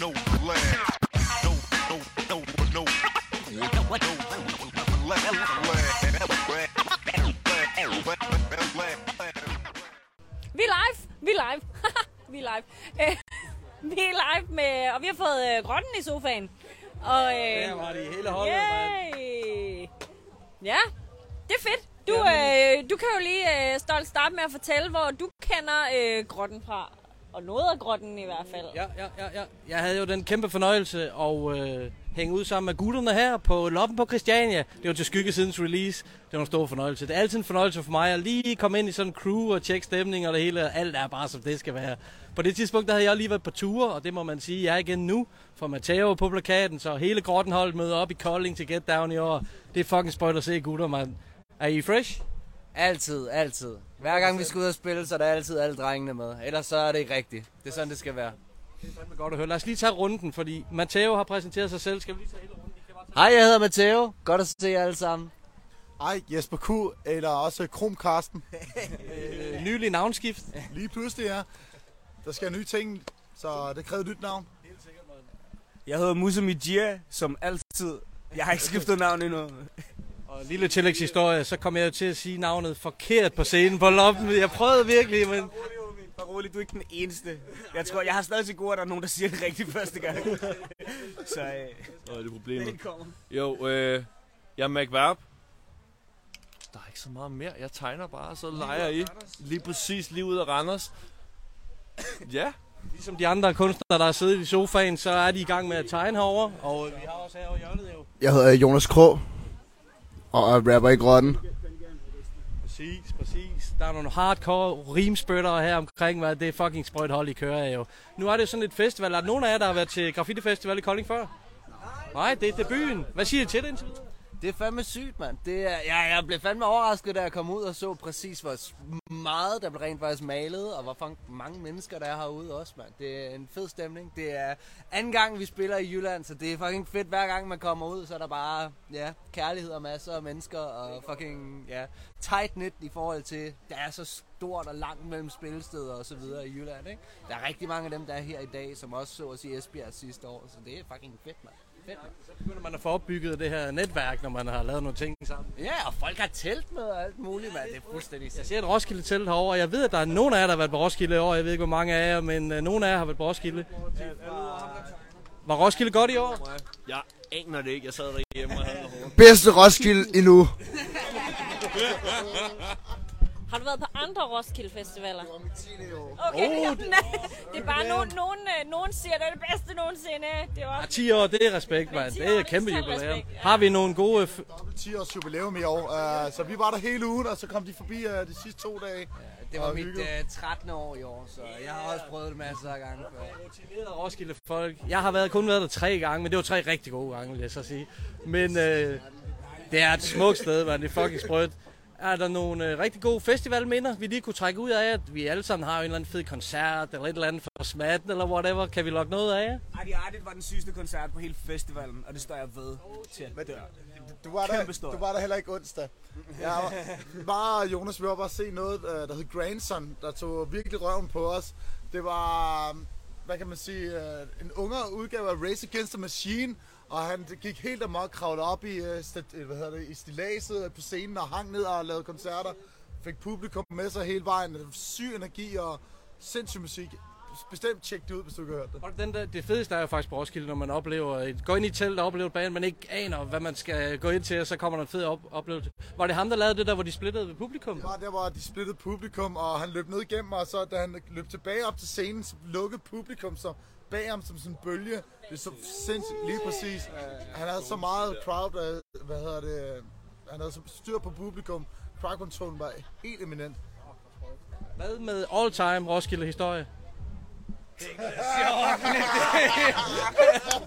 no land. No, no, no, no. Vi er live! Vi er live! vi er live. Vi er live med, og vi har fået øh, grotten i sofaen. Og, øh, Der var de hele holdet, yay. Ja, det er fedt. Du, øh, du kan jo lige øh, stolt starte med at fortælle, hvor du kender øh, grotten fra. Og noget af grotten i hvert fald. Ja, ja, ja, ja. Jeg havde jo den kæmpe fornøjelse at øh, hænge ud sammen med gutterne her på Loppen på Christiania. Det var til skyggesidens release. Det var en stor fornøjelse. Det er altid en fornøjelse for mig at lige komme ind i sådan en crew og tjekke stemning og det hele. Alt er bare, som det skal være. På det tidspunkt, der havde jeg lige været på ture, og det må man sige, jeg er igen nu. For Matteo på plakaten, så hele grottenholdet møder op i Kolding til Get Down i år. Det er fucking spøjt at se, gutter, mand. Er I fresh? Altid, altid. Hver gang vi skal ud og spille, så er der altid alle drengene med. Ellers så er det ikke rigtigt. Det er sådan, det skal være. Det er fandme godt at høre. Lad os lige tage runden, fordi Matteo har præsenteret sig selv. Skal vi lige tage hele runden? I kan bare tage- Hej, jeg hedder Matteo. Godt at se jer alle sammen. Ej, Jesper Q, eller også Krum Karsten. Øh, nylig navnskift. Lige pludselig, ja. Der skal nye ting, så det kræver et nyt navn. Jeg hedder Musa Mijia, som altid. Jeg har ikke skiftet navn endnu. Og lille tillægshistorie, så kom jeg jo til at sige navnet forkert på scenen på loppen. Jeg prøvede virkelig, men... Bare rolig, du er ikke den eneste. Jeg tror, jeg har stadig til gode, at der er nogen, der siger det rigtigt første gang. Så øh, Så er det problemet. Jo, øh, jeg er McVerb. Der er ikke så meget mere. Jeg tegner bare, så leger I. Lige præcis lige ud af Randers. Ja, Ligesom de andre kunstnere, der har siddet i sofaen, så er de i gang med at tegne herover. Og vi har også her over hjørnet jo. Jeg hedder Jonas Krog, og er rapper i grotten. Præcis, præcis. Der er nogle hardcore rimspyttere her omkring, hvad det er fucking sprøjt hold, I kører af jo. Nu er det jo sådan et festival. Er der nogen af jer, der har været til Graffiti Festival i Kolding før? Nej, det er debuten. Hvad siger I til det indtil videre? Det er fandme sygt, mand. Det er, ja, jeg blev fandme overrasket, da jeg kom ud og så præcis, hvor meget der blev rent faktisk malet, og hvor mange mennesker der er herude også, mand. Det er en fed stemning. Det er anden gang, vi spiller i Jylland, så det er fucking fedt. Hver gang man kommer ud, så er der bare ja, kærlighed og masser af mennesker, og fucking ja, tight knit i forhold til, der er så stort og langt mellem spillesteder og så videre i Jylland, ikke? Der er rigtig mange af dem, der er her i dag, som også så os i Esbjerg sidste år, så det er fucking fedt, mand. Fedt. Så begynder man at få opbygget det her netværk, når man har lavet nogle ting sammen. Ja, og folk har telt med og alt muligt, mand. Det er fuldstændig Jeg ser et Roskilde telt herovre, og jeg ved, at der er nogen af jer, der har været på Roskilde i år. Jeg ved ikke, hvor mange af jer, men uh, nogen af jer har været på Roskilde. Var Roskilde godt i år? jeg aner det ikke. Jeg sad derhjemme og havde. Bedste Roskilde endnu. Har du været på andre Roskilde Festivaler? Det var mit 10. år. Okay, oh, det er bare nogen, nogen, øh, nogen siger, det er det bedste nogensinde. Det er Ja, også 10 år, det er respekt, mand. 10 Det er det kæmpe jubilæum. respekt, ja. Har vi nogle gode... F- Dobbelt 10 års jubilæum i år, uh, så vi var der hele ugen, og så kom de forbi uh, de sidste to dage. Det var mit uh, 13. år i år, så jeg har også prøvet det masser af gange før. rutinerede Roskilde folk. Jeg har været, kun været der tre gange, men det var tre rigtig gode gange, vil jeg så sige. Men øh, det er et smukt sted, man. Det er fucking sprødt. Er der nogle øh, rigtig gode festivalminder, vi lige kunne trække ud af, at vi alle sammen har en eller anden fed koncert, eller et eller andet for smatten, eller whatever. Kan vi lokke noget af jer? Adi Ardit var den sygeste koncert på hele festivalen, og det står jeg ved til at dør. Du var, der, du var der heller ikke onsdag. Jeg var, bare Jonas, vi var bare se noget, uh, der hed Grandson, der tog virkelig røven på os. Det var, um, hvad kan man sige, uh, en ungere udgave af Race Against the Machine, og han gik helt amok, kravlede op i, uh, hvad hedder det, i stilaset øh, på scenen og hang ned og lavede koncerter. Fik publikum med sig hele vejen. Syg energi og sindssyg musik. Bestemt tjek det ud, hvis du ikke har hørt det. Og den der, det fedeste er jo faktisk på Roskilde, når man oplever et, går ind i telt og oplever et band, man ikke aner, hvad man skal gå ind til, og så kommer der en fed op, oplevelse. Var det ham, der lavede det der, hvor de splittede ved publikum? Det var der, hvor de splittede publikum, og han løb ned igennem og så da han løb tilbage op til scenen, så lukkede publikum så bag ham som sådan en bølge. Det er så sindssygt, lige præcis. Han havde så meget crowd, øh, hvad hedder det, han havde så styr på publikum. Crowd control var helt eminent. Hvad med all time Roskilde historie?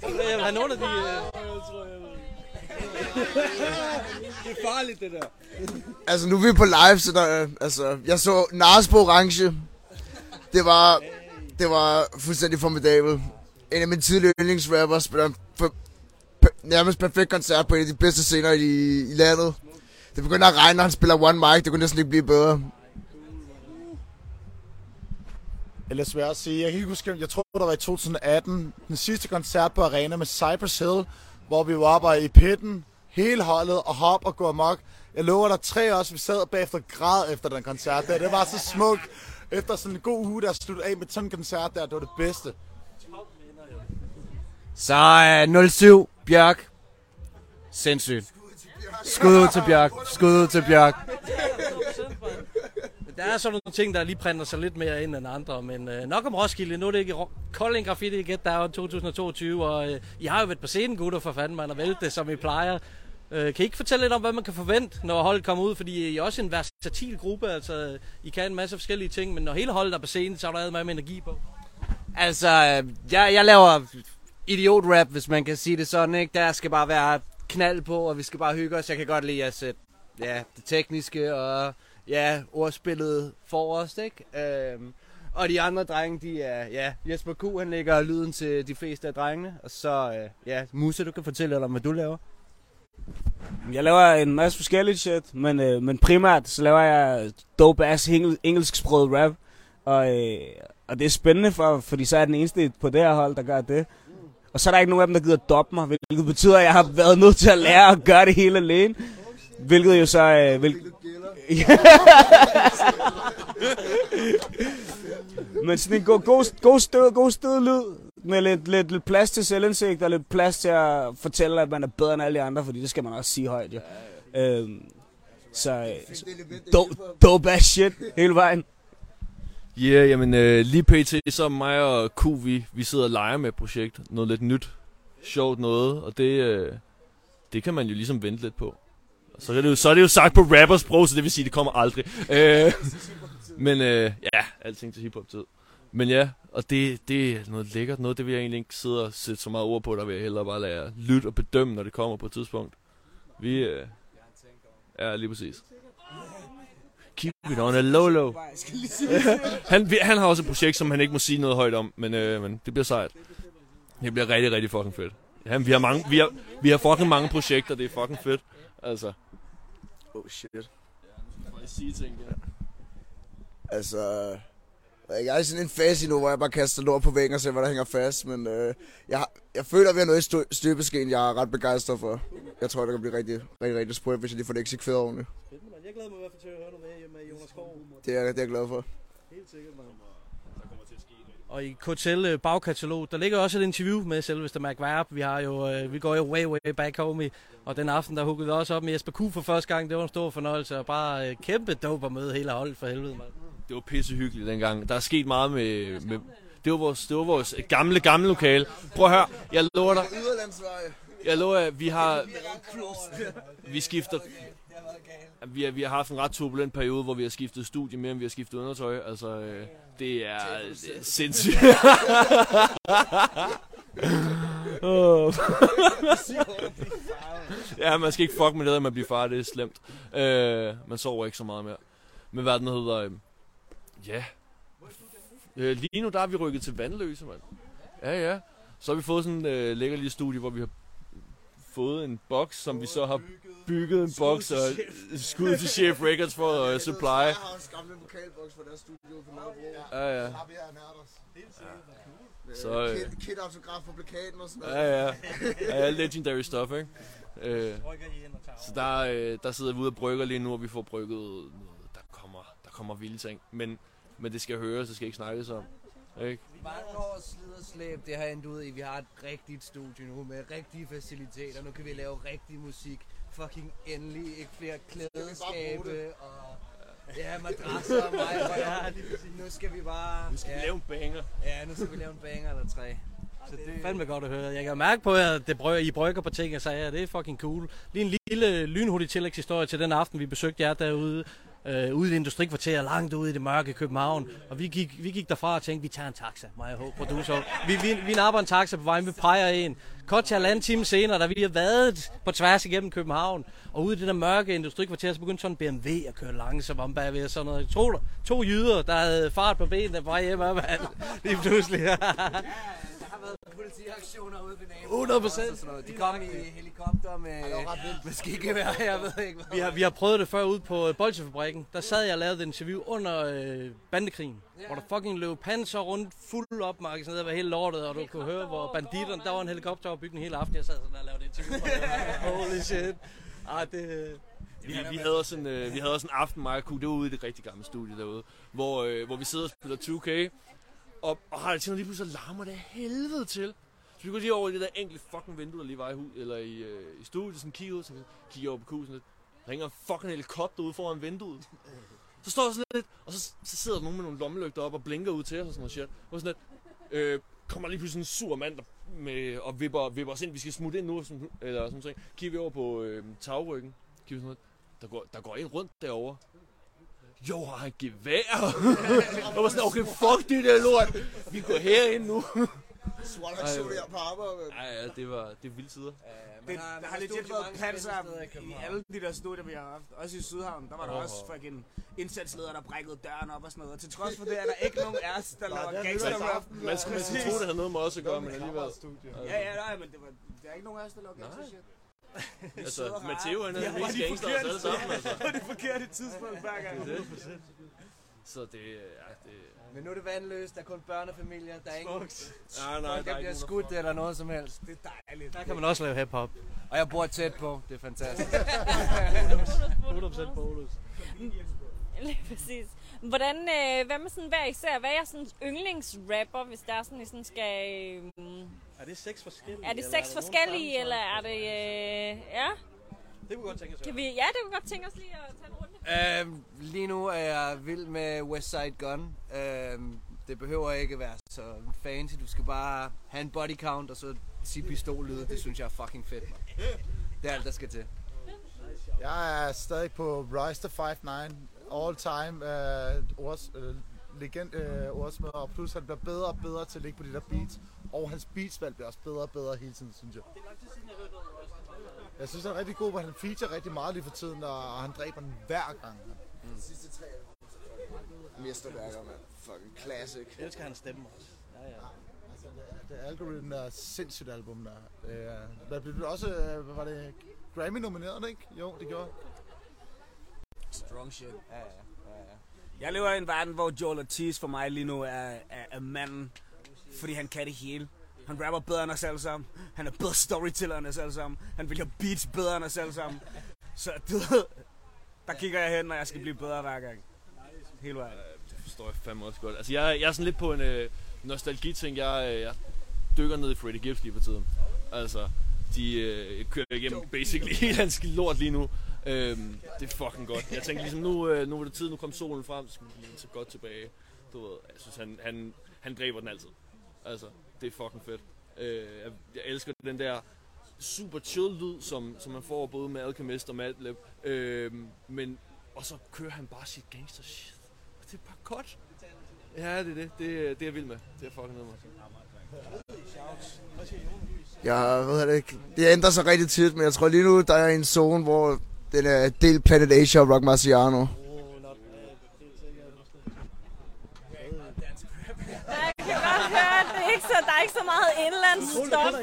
Jeg vil have nogle af de... Øh... Det er farligt, det der. Altså, nu er vi på live, så der, øh, altså, jeg så Nars på orange. Det var, det var fuldstændig formidabel. En af mine tidlige yndlingsrapper spiller en per, per, nærmest perfekt koncert på en af de bedste scener i, i landet. Det begynder at regne, når han spiller one mic. Det kunne næsten ikke blive bedre. Eller svært at sige. Jeg kan ikke huske, jeg tror, der var i 2018, den sidste koncert på Arena med Cypress Hill, hvor vi var oppe i pitten, hele holdet, og hop og gå amok. Jeg lover dig tre år, vi sad bagefter græd efter den koncert der. Det var så smukt. Efter sådan en god uge, der sluttede af med sådan en koncert der, det var det bedste. Så øh, 07, Bjørk. Sindssygt. Skud ud til Bjørk. Skud ud til Bjørk. Der er sådan nogle ting, der lige printer sig lidt mere ind end andre, men øh, nok om Roskilde. Nu er det ikke Kolding Graffiti Get Down 2022, og øh, I har jo været på scenen, gutter, for fanden, man har vælt det, som I plejer. Øh, kan I ikke fortælle lidt om, hvad man kan forvente, når holdet kommer ud? Fordi I er også en versatil gruppe, altså I kan en masse forskellige ting, men når hele holdet er på scenen, så er der meget med energi på. Altså, øh, jeg, jeg laver idiot-rap, hvis man kan sige det sådan, ikke? Der skal bare være knald på, og vi skal bare hygge os. Jeg kan godt lide at sætte ja, det tekniske og ja, ordspillet forrest, ikke? Øhm, og de andre drenge, de er, ja, Jesper Q, han lægger lyden til de fleste af drengene. Og så, øh, ja, Musa, du kan fortælle lidt om, hvad du laver. Jeg laver en masse forskellige shit, men, øh, men primært så laver jeg dope ass engel, engelsksproget rap. Og, øh, og det er spændende, for, fordi så er jeg den eneste på det her hold, der gør det. Og så er der ikke nogen af dem, der gider doppe mig, hvilket betyder, at jeg har været nødt til at lære at gøre det hele alene. Hvilket jo så... Øh, hvil... Men sådan en god, god, god, stød, god stød lyd, med lidt, lidt, lidt plads til selvindsigt, og lidt plads til at fortælle, at man er bedre end alle de andre, fordi det skal man også sige højt, jo. Øhm, så øh, dope, dope ass shit hele vejen. Ja, yeah, jamen øh, lige pt. så mig og Q, vi, vi sidder og leger med et projekt. Noget lidt nyt, sjovt noget, og det, øh, det kan man jo ligesom vente lidt på. Så er det jo, så er det jo sagt på rappersprog, så det vil sige, det kommer aldrig. Øh, men øh, ja, alting til hiphop-tid. Men ja, og det, det er noget lækkert noget, det vil jeg egentlig ikke sidde og sætte så meget ord på, der vil jeg hellere bare lade jer lytte og bedømme, når det kommer på et tidspunkt. Vi, øh, ja, lige præcis. Keep it on a low low. han, han har også et projekt, som han ikke må sige noget højt om, men, øh, men det bliver sejt. Det bliver rigtig, rigtig fucking fedt. Ja, vi har, mange, vi, har, vi har fucking mange projekter, det er fucking fedt. Altså. Oh shit. Må jeg sige ting, ja. Altså, jeg er i sådan en fase nu, hvor jeg bare kaster lort på væggen og ser, hvad der hænger fast. Men øh, jeg, jeg føler, at vi har noget i stø- støbeskeen, jeg er ret begejstret for. Jeg tror, det kan blive rigtig, rigtig, rigtig sprødt, hvis jeg lige får det eksekveret ordentligt. Jeg glæder mig i hvert fald til at høre noget med, med Jonas Skov. Det er, jeg- det er jeg glad for. Helt sikkert, man. Og i KTL øh, bagkatalog, der ligger også et interview med selveste Mac Verb. Vi, har jo, øh, vi går jo way, way back, homie. Og den aften, der huggede vi også op med Jesper Q for første gang. Det var en stor fornøjelse. Og bare øh, kæmpe dope at møde hele holdet for helvede, mand. Det var pisse hyggeligt dengang. Der er sket meget med... med det var, vores, det var vores gamle, gamle lokale. Prøv at høre, jeg lover dig. Jeg lover, at vi har... Vi skifter... Vi har, vi har haft en ret turbulent periode, hvor vi har skiftet studie mere, end vi har skiftet undertøj. Altså, øh, det er, er sindssygt. Ja, man skal ikke fuck med det, at man bliver far. Det er slemt. Øh, man sover ikke så meget mere. Men hvad den hedder... Øh, ja. Øh, lige nu, der er vi rykket til vandløse, mand. Ja, ja. Så har vi fået sådan en øh, lækker lille studie, hvor vi har fået en boks, som vi så har bygget en boks og skud til Chef Records for at uh, supply. Jeg har også gamle vokalboks fra deres studio på Nørrebro. Ja, ja. Har vi her nærmest. Så, øh, Kid, kid autograf på plakaten og sådan noget. Ja, ja. Ja, legendary stuff, ikke? Øh, så der, øh, der sidder vi ude og brygger lige nu, og vi får brygget noget. Der kommer, der kommer vilde ting. Men, men det skal høres, det skal ikke snakkes om. Ikke? Mange års slid og slæb, det har endt ud i, vi har et rigtigt studie nu med rigtige faciliteter. Nu kan vi lave rigtig musik. Fucking endelig ikke flere klædeskabe og ja, madrasser og mig. Ja, nu skal vi bare... Nu skal ja, vi lave en banger. Ja, nu skal vi lave en banger eller tre. Så det er fandme godt at høre. Jeg kan mærke på, at det brø- I brygger på ting og sager. Det er fucking cool. Lige en lille lynhurtig tillægshistorie til den aften, vi besøgte jer derude. Øh, ude i industrikvarteret, langt ude i det mørke København. Og vi gik, vi gik derfra og tænkte, vi tager en taxa, mig og H, producer. Vi, vi, vi napper en taxa på vejen, vi peger en. Kort til halvanden time senere, da vi har været på tværs igennem København, og ude i det der mørke industrikvarter, så begyndte sådan en BMW at køre langsomt om bagved og sådan noget. To, to jyder, der havde fart på benene på vej hjem af. Lige pludselig. politiaktioner ude ved naboen. 100 og sådan noget. De kom i helikopter med, med skigevær, jeg ved ikke hvad. Vi har, vi har prøvet det før ude på øh, Bolsjefabrikken. Der sad jeg og lavede et interview under øh, bandekrigen. Ja. Hvor der fucking løb panser rundt, fuld opmarked, sådan noget, var helt lortet, og du kunne høre, hvor banditterne, der var en helikopter over bygningen hele aften. Jeg sad sådan og lavede et interview. Holy shit. Ah, det, Vi, vi, havde også en, øh, vi havde også en aften, mig og Q, det var ude i det rigtig gamle studie derude, hvor, øh, hvor vi sidder og spiller 2K, og, og har det til, når lige pludselig larmer det helvede til. Så vi går lige over i det der enkelte fucking vindue, der lige var i, hud, eller i, øh, i studiet, sådan kigger ud, så kigger over på kusen lidt, ringer en fucking helikopter ude foran vinduet. Så står der sådan lidt, og så, så sidder der nogen med nogle lommelygter op og blinker ud til os og sådan noget shit. Og sådan lidt, øh, kommer lige pludselig sådan en sur mand der med, og vipper, vipper os ind, vi skal smutte ind nu, sådan, eller sådan noget. Kigger vi over på øh, tagryggen, kigger vi sådan noget, der går, der går en rundt derovre. Jo, har han gevær? jeg var sådan, okay, fuck det der lort. Vi går herind nu. SWAT aktion hvor- her på arbejde. mand. Ja, ja, det var, det vilde tider. Det, der har legit været panser i alle de der studier, vi har haft. Også i Sydhavn, der var der også fucking indsatsledere, der brækkede døren op og sådan noget. Og til trods for det er der ikke nogen af os, der laver er gangster rap. Man skulle, man skulle tro, det havde noget med os at gøre, men alligevel. Ja, ja, nej, men det var, der er ikke nogen af os, der laver gangster shit. Altså, Matteo han er mest gangster os alle sammen, altså. På det forkerte tidspunkt hver gang. Så det, ja, det... Men nu er det vandløst, der er kun børnefamilier, der er ingen Nej, nej, der der er bliver ikke skudt eller noget som helst. Det er dejligt. der kan man også lave hip-hop. Og jeg bor tæt på, det er fantastisk. 100% bonus. Lige præcis. Hvordan, øh, hvad med sådan hver især? Hvad er jeres sådan yndlingsrapper, hvis der er sådan, I sådan skal... Øh, Er det seks forskellige? er det eller seks nogen forskellige, eller er det... Øh, ja? Det kunne godt tænke sig. Kan vi, ja, det kunne godt tænke os lige at tage en runde. øhm, lige nu er jeg vild med Westside Gun. Øhm, det behøver ikke være så fancy. Du skal bare have en body count og så sige pistollyde. Det synes jeg er fucking fedt. Man. Det er alt, der skal til. Jeg er stadig på Rise the 5'9 all time øh, ords, øh, legend øh, ordsmeder, og plus han bliver bedre og bedre til at ligge på de der beats, og hans beatsvalg bliver også bedre og bedre hele tiden, synes jeg. Jeg synes, han er rigtig god, for han feature rigtig meget lige for tiden, og han dræber den hver gang. Sidste tre mesterværker, mand. Fucking classic. Jeg elsker hans stemme også. Ja, ja. Altså, det, det Algorithm er sindssygt album der. Øh, der blev det også, hvad var det, Grammy nomineret, ikke? Jo, det gjorde. Strong shit. Ja, ja. Jeg lever i en verden, hvor Joel Ortiz for mig lige nu er, er, er manden, fordi han kan det hele. Han rapper bedre end os alle sammen. Han er bedre storyteller end os alle sammen. Han vil have beats bedre end os alle sammen. Så du ved, der kigger jeg hen, når jeg skal blive bedre hver gang. Hele vejen. Det forstår jeg fandme også godt. Altså, jeg, jeg er sådan lidt på en øh, nostalgi-ting. Jeg, øh, jeg dykker ned i Freddie Gibbs lige for tiden. Altså, de øh, kører igennem basically hele hans lort lige nu. Øhm, det er fucking godt. Jeg tænker ligesom, nu, øh, nu er det tid, nu kom solen frem, så skal vi lige så godt tilbage. Du ved, jeg synes, han, han, han dræber den altid. Altså, det er fucking fedt. Øh, jeg, jeg elsker den der super chill lyd, som, som man får både med Alchemist og Madlib. Øh, men, og så kører han bare sit gangster shit. Og det er bare godt. Ja, det er det. Det, er- det er jeg vild med. Det er fucking ned med. Jeg ved det ikke. Det ændrer sig rigtig tit, men jeg tror lige nu, der er en zone, hvor den er del Planet Asia og Rock Marciano. Jeg kan godt høre, det er ikke så, der er ikke så meget indlandsstof.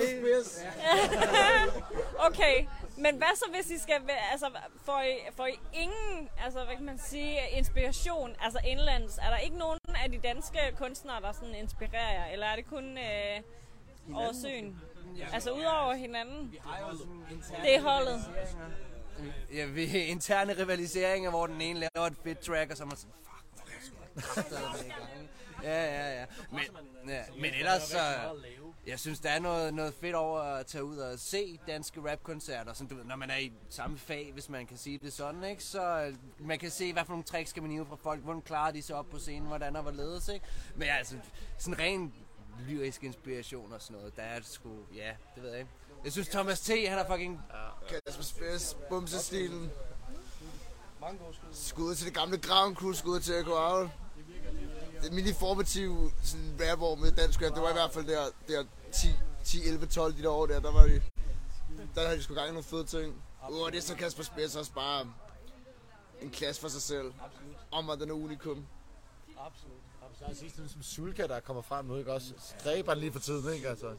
okay, men hvad så hvis I skal, altså får I, får I ingen, altså hvad kan man sige, inspiration, altså indlands? Er der ikke nogen af de danske kunstnere, der sådan inspirerer jer, eller er det kun øh, over søen? Altså udover hinanden? Det er holdet. Ja, vi interne rivaliseringer, hvor den ene laver et fedt track, og så er man sådan, fuck, er jeg? Ja, ja, ja. Men, ja, men ellers så, jeg synes, der er noget, noget fedt over at tage ud og se danske rapkoncerter, sådan, du ved, når man er i samme fag, hvis man kan sige det sådan, ikke? Så man kan se, hvad for nogle tricks skal man hive fra folk, hvordan klarer de sig op på scenen, hvordan og hvorledes, ikke? Men altså, sådan ren lyrisk inspiration og sådan noget, der er sgu, ja, det ved jeg ikke. Jeg synes, Thomas T., han er fucking Kasper Spids, bumsestilen. Skud til det gamle Ground Crew, skud til Echo Owl. Det mini formative sådan rapår med dansk rap, det var i hvert fald der, der 10, 10, 11, 12 de der år der, der var de, der havde de sgu gang i nogle fede ting. Uh, og det er så Kasper Spids også bare en klasse for sig selv. Om at den er unikum. Der er sidst som Sulka, der kommer frem nu, ikke også? Dræber lige for tiden, ikke? Altså,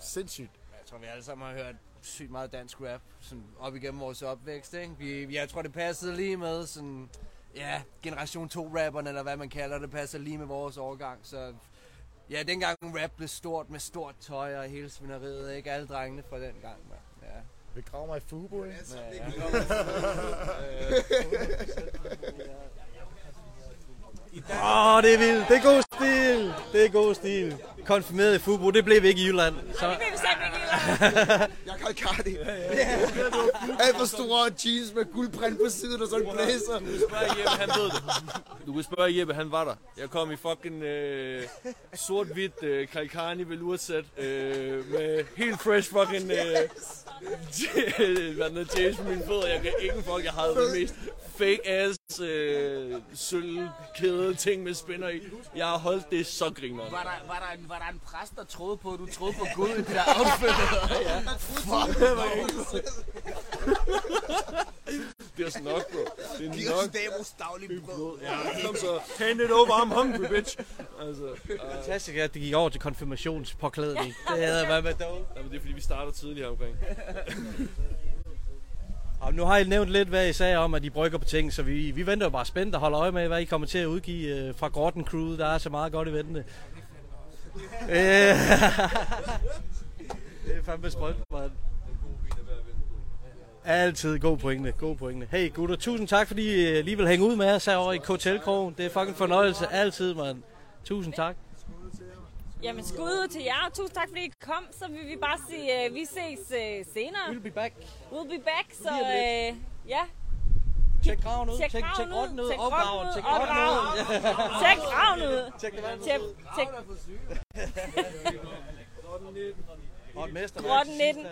sindssygt. Jeg tror, vi alle sammen har hørt sygt meget dansk rap sådan op igennem vores opvækst, ikke? Vi, vi- jeg tror, det passede lige med sådan, ja, generation 2 rapperne, eller hvad man kalder det, passer lige med vores årgang, så ja, dengang rap blev stort med stort tøj og hele svineriet, ikke? Alle drengene fra den gang, man. Ja. Begrav mig i Fubo, ikke? Ja, ja. Åh, oh, det er vildt. Det er god stil. Det er god stil. Konfirmeret i Fubo, det blev vi ikke i Jylland. Så Det vil vi ikke i Jeg kan Cardi. Alt for store jeans med guldprint på siden og sådan en blazer. Du kan spørge Jeppe, han ved det. Du kan spørge Jeppe, han var der. Jeg kom i fucking øh, sort-hvidt øh, Kalkani velursæt øh, med helt fresh fucking øh, hvad den hedder, på mine fødder. Jeg kan ikke fuck, jeg havde det mest fake ass øh, sølvkæde ting med spænder i. Jeg har holdt det så grineren. Var der, var, der en, var der en præst, der troede på, at du troede på Gud i det der outfit? Ja. Det er så nok, bro. Det er Giv nok. os Damos daglige brød. Ja, kom så. Hand it over, I'm hungry, bitch. Altså, uh, fantastisk, at det gik over til konfirmationspåklædning. Det havde været med dog. jamen, det er fordi, vi starter tidligere omkring. Og nu har I nævnt lidt, hvad I sagde om, at I brygger på ting, så vi, vi venter jo bare spændt og holder øje med, hvad I kommer til at udgive øh, fra Grotten Crew. Der er så meget godt i ventende. Det er fandme sprødt, mand. Altid god pointe, god pointe. Hey gutter, tusind tak, fordi I øh, lige vil hænge ud med os herovre i Hotelkrogen. Det er fucking fornøjelse, altid, mand. Tusind tak. Jamen, skud ud til jer, tusind tak, fordi I kom. Så vil vi bare sige, uh, vi ses uh, senere. We'll be back. We'll be back, så uh, ja. Tjek graven ud, Tjek tjek, graven tjek ud, grotten ud, tjek og grotten graven, ud, tjek grotten ud. Tjek graven ud. Tjek det vand. Og et mesterværk. 19.